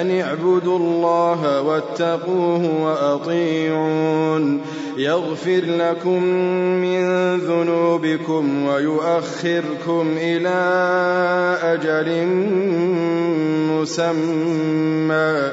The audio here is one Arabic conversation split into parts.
أن اعبدوا الله واتقوه وأطيعون. يغفر لكم من ذنوبكم ويؤخركم إلى أجل مسمى.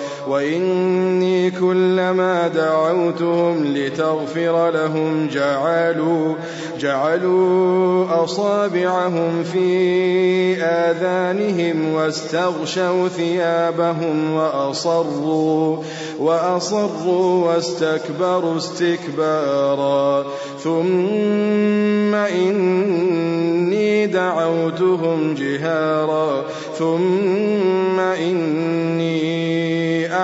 وإني كلما دعوتهم لتغفر لهم جعلوا جعلوا أصابعهم في آذانهم واستغشوا ثيابهم وأصروا وأصروا واستكبروا استكبارا. ثم إني دعوتهم جهارا. ثم إني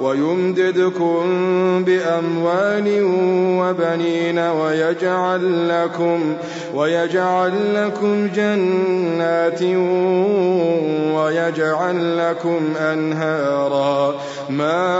ويمددكم بأموال وبنين ويجعل لكم ويجعل لكم جنات ويجعل لكم أنهارا. ما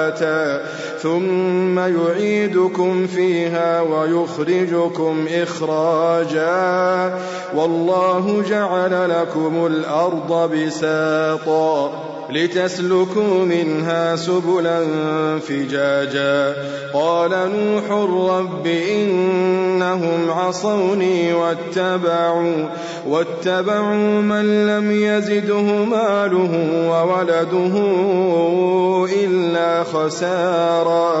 ثم يعيدكم فيها ويخرجكم إخراجا. والله جعل لكم الأرض بساطا. لتسلكوا منها سبلا فجاجا. قال نوح رب إنهم عصوني واتبعوا واتبعوا من لم يزده ماله وولده إلا خسارا.